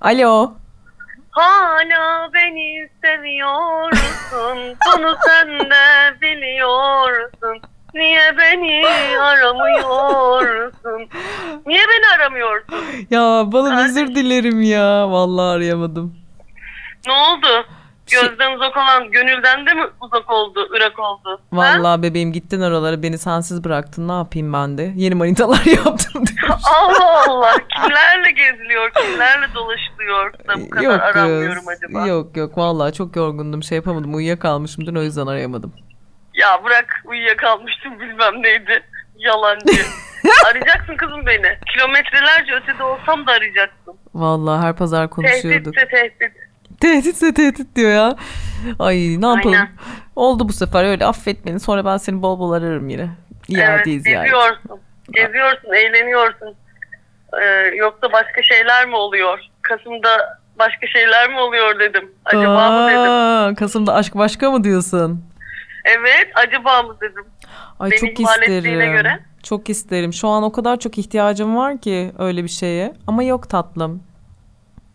Alo. Hala beni seviyorsun, bunu sen de biliyorsun. Niye beni aramıyorsun? Niye beni aramıyorsun? Ya balım Kardeşim. özür dilerim ya. Vallahi arayamadım. Ne oldu? Gözden uzak olan gönülden de mi uzak oldu, ırak oldu? Vallahi bebeğim gittin oralara beni sensiz bıraktın. Ne yapayım ben de? Yeni manitalar yaptım diyor. Allah Allah, kimlerle geziliyor, kimlerle dolaşılıyor da bu kadar aranmıyorum acaba? Yok yok vallahi çok yorgundum. Şey yapamadım. Uyuyakalmışım dün o yüzden arayamadım. Ya bırak uyuyakalmıştım bilmem neydi. Yalancı. Arayacaksın kızım beni. Kilometrelerce ötede olsam da arayacaksın. Vallahi her pazar konuşuyorduk. Tehditse tehdit. Tehditse tehdit diyor ya. Ay ne yapalım. Aynen. Oldu bu sefer öyle affet beni. Sonra ben seni bol bol ararım yine. İadeyiz evet, yani. geziyorsun. Geziyorsun, eğleniyorsun. Ee, yoksa başka şeyler mi oluyor? Kasım'da başka şeyler mi oluyor dedim. Acaba mı dedim. Aa, Kasım'da aşk başka mı diyorsun? Evet, acaba mı dedim. Ay Beni çok isterim. göre. Çok isterim. Şu an o kadar çok ihtiyacım var ki öyle bir şeye. Ama yok tatlım.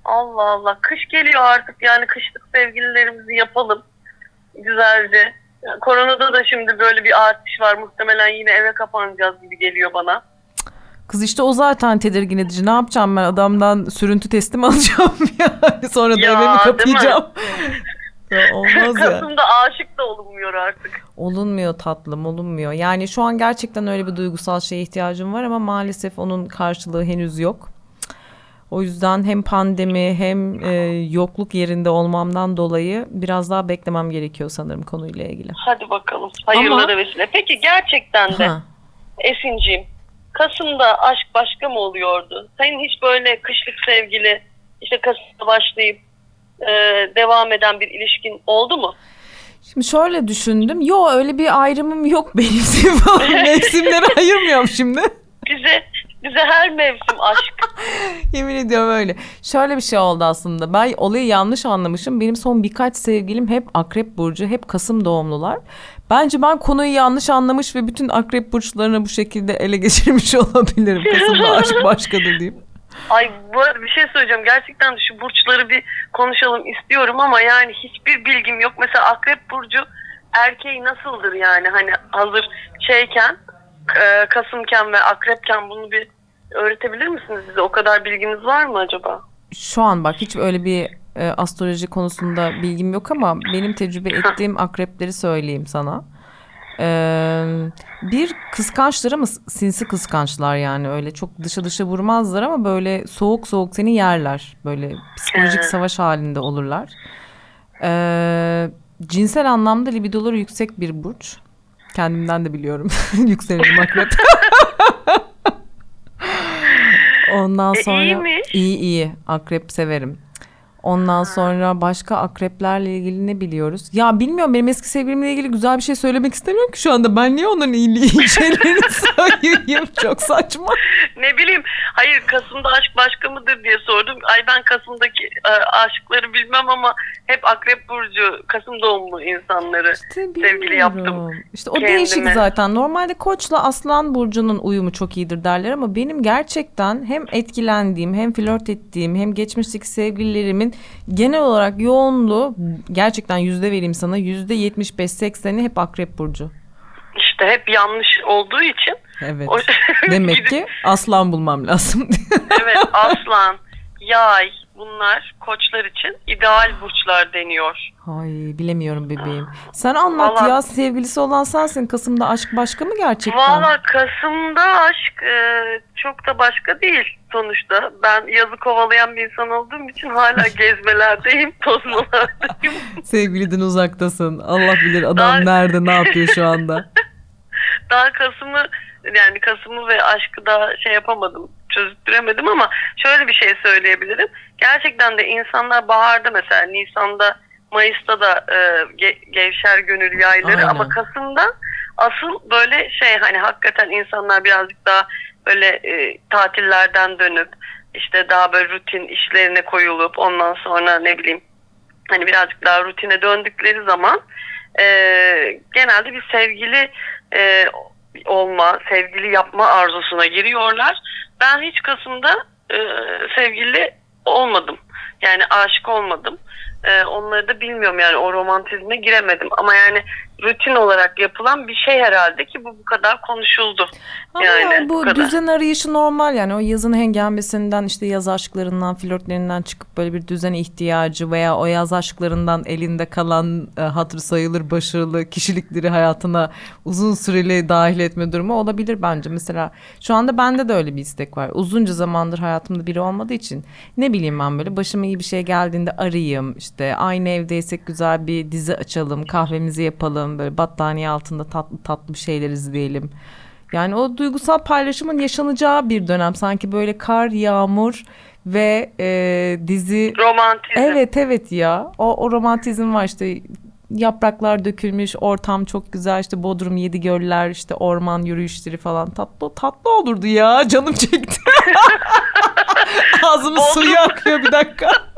Allah Allah. Kış geliyor artık yani kışlık sevgililerimizi yapalım. Güzelce. Yani koronada da şimdi böyle bir artış var. Muhtemelen yine eve kapanacağız gibi geliyor bana. Kız işte o zaten tedirgin edici. Ne yapacağım ben adamdan sürüntü teslim alacağım yani. Sonra da Ya, eve mi kapayacağım? ya olmaz ya. Kasım'da aşık da olunmuyor artık. Olunmuyor tatlım olunmuyor. Yani şu an gerçekten öyle bir duygusal şeye ihtiyacım var ama maalesef onun karşılığı henüz yok. O yüzden hem pandemi hem e, yokluk yerinde olmamdan dolayı biraz daha beklemem gerekiyor sanırım konuyla ilgili. Hadi bakalım. Hayırlara vesile. Peki gerçekten de Ha. Esin'ciğim Kasım'da aşk başka mı oluyordu? Senin hiç böyle kışlık sevgili işte Kasım'da başlayıp e, devam eden bir ilişkin oldu mu? Şimdi şöyle düşündüm. Yo öyle bir ayrımım yok benim. Mevsimleri ayırmıyorum şimdi. Bize bize her mevsim aşk. Yemin ediyorum öyle. Şöyle bir şey oldu aslında. Ben olayı yanlış anlamışım. Benim son birkaç sevgilim hep Akrep Burcu, hep Kasım doğumlular. Bence ben konuyu yanlış anlamış ve bütün Akrep Burçlarını bu şekilde ele geçirmiş olabilirim. Kasım'da aşk başkadır diyeyim. Ay bu arada bir şey söyleyeceğim. Gerçekten de şu burçları bir konuşalım istiyorum ama yani hiçbir bilgim yok. Mesela Akrep Burcu erkeği nasıldır yani? Hani hazır şeyken, e, Kasımken ve Akrepken bunu bir öğretebilir misiniz bize? O kadar bilginiz var mı acaba? Şu an bak hiç öyle bir e, astroloji konusunda bilgim yok ama benim tecrübe ettiğim akrepleri söyleyeyim sana. Ee, bir kıskançlar ama sinsi kıskançlar yani öyle çok dışa dışa vurmazlar ama böyle soğuk soğuk seni yerler. Böyle psikolojik savaş halinde olurlar. Ee, cinsel anlamda libidoları yüksek bir burç. Kendimden de biliyorum. Yükselenim akrep. Ondan E, sonra iyiymiş. iyi iyi akrep severim. Ondan sonra başka akreplerle ilgili ne biliyoruz? Ya bilmiyorum benim eski sevgilimle ilgili güzel bir şey söylemek istemiyorum ki şu anda. Ben niye onların iyi, iyi şeylerini sayayım? Çok saçma. Ne bileyim. Hayır Kasım'da aşk başka mıdır diye sordum. Ay ben Kasım'daki e, aşıkları bilmem ama hep Akrep Burcu, Kasım doğumlu insanları. İşte Sevgili yaptım. İşte o kendime. değişik zaten. Normalde Koç'la Aslan burcunun uyumu çok iyidir derler ama benim gerçekten hem etkilendiğim, hem flört ettiğim, hem geçmişteki sevgililerimin genel olarak yoğunluğu gerçekten yüzde vereyim sana yüzde 75-80'i hep Akrep burcu. İşte hep yanlış olduğu için. Evet. O- Demek ki Aslan bulmam lazım. Evet aslan, yay bunlar koçlar için ideal burçlar deniyor. Ay bilemiyorum bebeğim. Sen anlat Vallahi- ya sevgilisi olan sensin. Kasım'da aşk başka mı gerçekten? Valla Kasım'da aşk e, çok da başka değil sonuçta. Ben yazı kovalayan bir insan olduğum için hala gezmelerdeyim, tozmalardayım. Sevgiliden uzaktasın. Allah bilir adam Daha- nerede ne yapıyor şu anda. Daha Kasım'ı yani Kasım'ı ve aşkı daha şey yapamadım, çözüttüremedim ama şöyle bir şey söyleyebilirim. Gerçekten de insanlar baharda mesela Nisan'da, Mayıs'ta da e, ge- gevşer gönül yayları Aynen. ama Kasım'da asıl böyle şey hani hakikaten insanlar birazcık daha böyle e, tatillerden dönüp işte daha böyle rutin işlerine koyulup ondan sonra ne bileyim hani birazcık daha rutine döndükleri zaman e, genelde bir sevgili e, olma, sevgili yapma arzusuna giriyorlar. Ben hiç Kasım'da e, sevgili olmadım. Yani aşık olmadım. Ee, onları da bilmiyorum yani o romantizme giremedim. Ama yani rutin olarak yapılan bir şey herhalde ki bu bu kadar konuşuldu. Ama Yani bu bu kadar. düzen arayışı normal yani o yazın hengamesinden işte yaz aşklarından flörtlerinden çıkıp böyle bir düzen ihtiyacı veya o yaz aşklarından elinde kalan e, hatır sayılır başarılı kişilikleri hayatına uzun süreli dahil etme durumu olabilir bence. Mesela şu anda bende de öyle bir istek var. Uzunca zamandır hayatımda biri olmadığı için ne bileyim ben böyle başıma iyi bir şey geldiğinde arayayım işte aynı evdeysek güzel bir dizi açalım kahvemizi yapalım böyle battaniye altında tatlı tatlı bir şeyler izleyelim. Yani o duygusal paylaşımın yaşanacağı bir dönem sanki böyle kar, yağmur ve e, dizi. Romantizm. Evet evet ya o, o romantizm var işte yapraklar dökülmüş ortam çok güzel işte Bodrum yedi göller işte orman yürüyüşleri falan tatlı tatlı olurdu ya canım çekti. Ağzımın suyu akıyor bir dakika.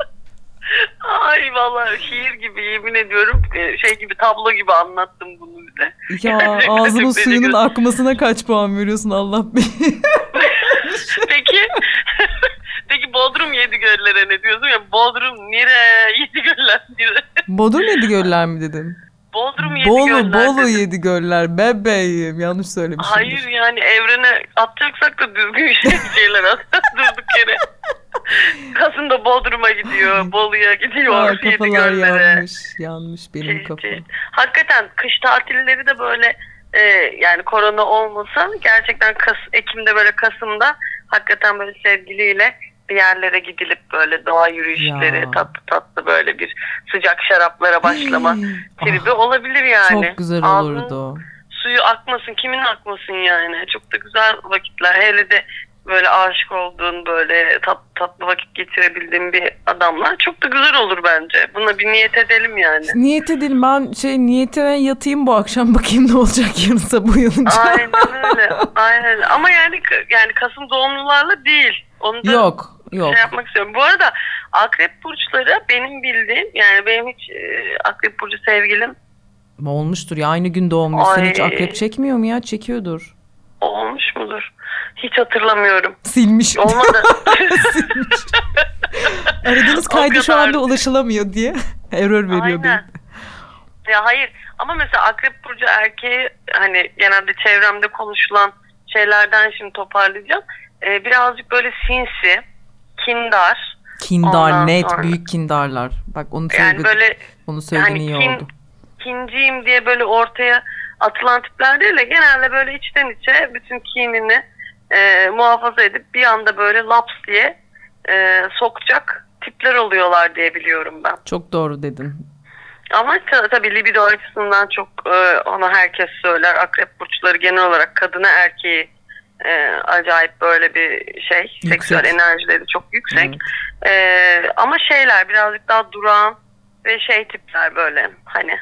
Ay vallahi şiir gibi yemin ediyorum Ee, şey gibi tablo gibi anlattım bunu bize. Ya ağzımın çok suyunun akmasına kaç puan veriyorsun Allah bilir. Peki Peki Bodrum yedi göllere ne diyorsun ya? Bodrum nire yedi göller nire. Bodrum yedi göller mi dedim? Bodrum yedi Bolu, göller. Bolu dedim. yedi göller bebeğim. Yanlış söylemişim. Hayır yani evrene atacaksak da düzgün bir şeyler at. Durduk yere. Kasım'da Bodrum'a gidiyor, Bolu'ya gidiyor, yedi kafalar yanmış. Yanmış benim Şey, kafa. şey. Hakikaten kış tatilleri de böyle e, yani korona olmasa gerçekten Kas, Ekim'de böyle Kasım'da hakikaten böyle sevgiliyle bir yerlere gidilip böyle doğa yürüyüşleri Ya. tatlı tatlı böyle bir sıcak şaraplara başlama Ah, tribi olabilir yani. Çok güzel olurdu. Suyu akmasın kimin akmasın yani. Çok da güzel vakitler. Hele de böyle aşık olduğun böyle tat, tatlı vakit geçirebildiğin bir adamla çok da güzel olur bence. Buna bir niyet edelim yani. Niyet edelim ben şey niyetine yatayım bu akşam bakayım ne olacak yarın sabah uyanınca. Aynen öyle. Aynen. Ama yani yani Kasım doğumlularla değil. Onu da Yok yok. şey yapmak istiyorum. Bu arada akrep burçları benim bildiğim yani benim hiç e, akrep burcu sevgilim Olmuştur ya aynı gün doğmuşsun hiç Ay. akrep çekmiyor mu ya çekiyordur. olmuş mudur? Hiç hatırlamıyorum. Silmiş. Olmadı. Silmiş. Aradığınız kaydı şu anda ulaşılamıyor diye error veriyor. Aynen. benim. Ya hayır ama mesela akrep burcu erkeği hani genelde çevremde konuşulan şeylerden şimdi toparlayacağım. Ee, birazcık böyle sinsi, kindar. Kindar Ondan net sonra- büyük kindarlar. Bak onu Yani söyledin. böyle onu söylediğin hani iyi kin, oldu. kinciyim diye böyle ortaya atılan tipler değil de genelde böyle içten içe bütün kinini e, muhafaza edip bir anda böyle laps diye e, sokacak tipler oluyorlar diye biliyorum ben. Çok doğru dedin. Ama ta- tabii libido açısından çok e, ona herkes söyler. Akrep burçları genel olarak kadına erkeği e, acayip böyle bir şey. Seksüel enerjileri çok yüksek. Evet. E, ama şeyler birazcık daha durağan ve şey tipler böyle hani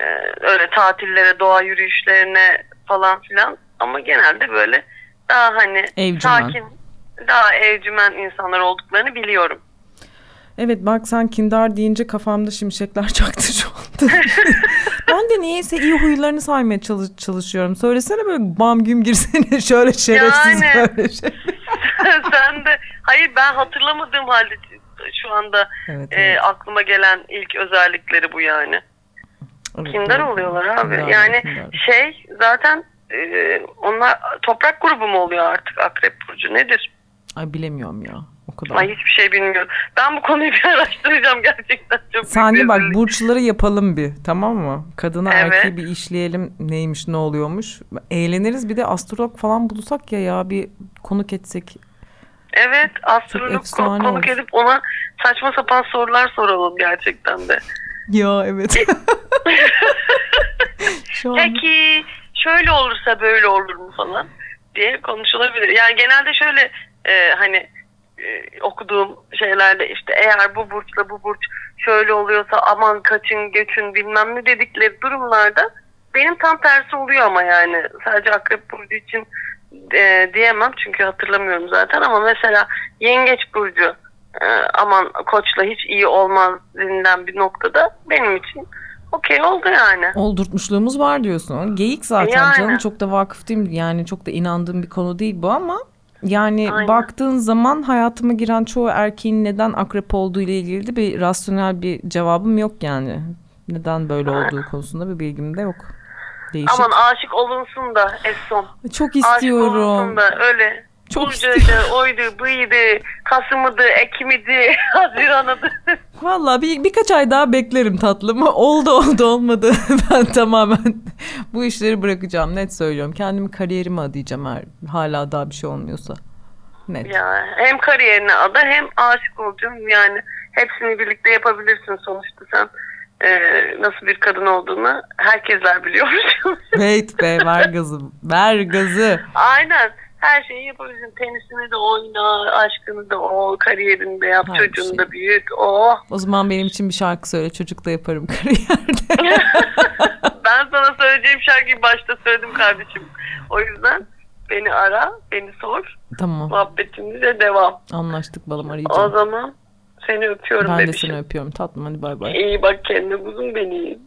e, öyle tatillere, doğa yürüyüşlerine falan filan ama genelde böyle daha hani Evcimen. sakin, daha evcimen insanlar olduklarını biliyorum. Evet bak sen kindar deyince kafamda şimşekler çaktı şu anda. ben de niyeyse iyi huylarını saymaya çalış- çalışıyorum. Söylesene böyle bam güm girsene şöyle şerefsiz Yani. böyle şey. Sen de hayır ben hatırlamadığım halde şu anda Evet, e, evet. aklıma gelen ilk özellikleri bu yani. Evet, Kindar evet. oluyorlar abi. Kindar, yani kindar. şey zaten e, onlar toprak grubu mu oluyor artık Akrep Burcu nedir? Ay bilemiyorum ya. O kadar. Ay hiçbir şey bilmiyorum. Ben bu konuyu bir araştıracağım gerçekten çok Sen de bak burçları yapalım bir tamam mı? Kadına Evet. erkeği bir işleyelim neymiş ne oluyormuş. Eğleniriz bir de astrolog falan bulsak ya ya bir konuk etsek. Evet astrolog konuk olur. edip ona saçma sapan sorular soralım gerçekten de. Ya evet. Peki şöyle olursa böyle olur mu falan diye konuşulabilir. Yani genelde şöyle e, hani e, okuduğum şeylerde işte eğer bu burçla bu burç şöyle oluyorsa aman kaçın göçün bilmem ne dedikleri durumlarda benim tam tersi oluyor ama yani sadece akrep burcu için e, diyemem çünkü hatırlamıyorum zaten ama mesela yengeç burcu e, aman koçla hiç iyi olmaz denilen bir noktada benim için okey oldu yani. oldurtmuşluğumuz var diyorsun. Geyik zaten Yani. canım çok da vakıf değilim. Yani çok da inandığım bir konu değil bu ama Yani Aynen. baktığın zaman hayatıma giren çoğu erkeğin neden akrep olduğu ile ilgili de bir rasyonel bir cevabım yok yani. Neden böyle Aynen. olduğu konusunda bir bilgim de yok. Değişik. Aman aşık olunsun da Esson. Çok Aşık istiyorum. olunsun da öyle. Çok Burcuydu, oydu, buydu, Kasım'ıydı, Ekim'iydi, Haziran'ıydı. Valla bir, birkaç ay daha beklerim tatlım. Oldu oldu olmadı. ben tamamen bu işleri bırakacağım. Net söylüyorum. Kendimi kariyerime adayacağım eğer hala daha bir şey olmuyorsa. Net. ya hem kariyerine ada hem aşık olacaksın. Yani hepsini birlikte yapabilirsin sonuçta sen. e, nasıl bir kadın olduğunu herkesler biliyor. Wait be ver gazı. Ver gazı. Aynen. Her şeyi yapabilirsin. Tenisini de oyna, aşkını da o, kariyerini de yap, Her çocuğunu şey. da büyüt. Oh. O zaman benim için bir şarkı söyle. Çocuk da yaparım kariyerde. ben sana söyleyeceğim şarkıyı başta söyledim kardeşim. O yüzden beni ara, beni sor. tamam. Muhabbetimize devam. Anlaştık balım O arayacağım. zaman seni öpüyorum Ben de bebişim. seni öpüyorum tatlım hadi bay bay. İyi bak kendine kuzum beni.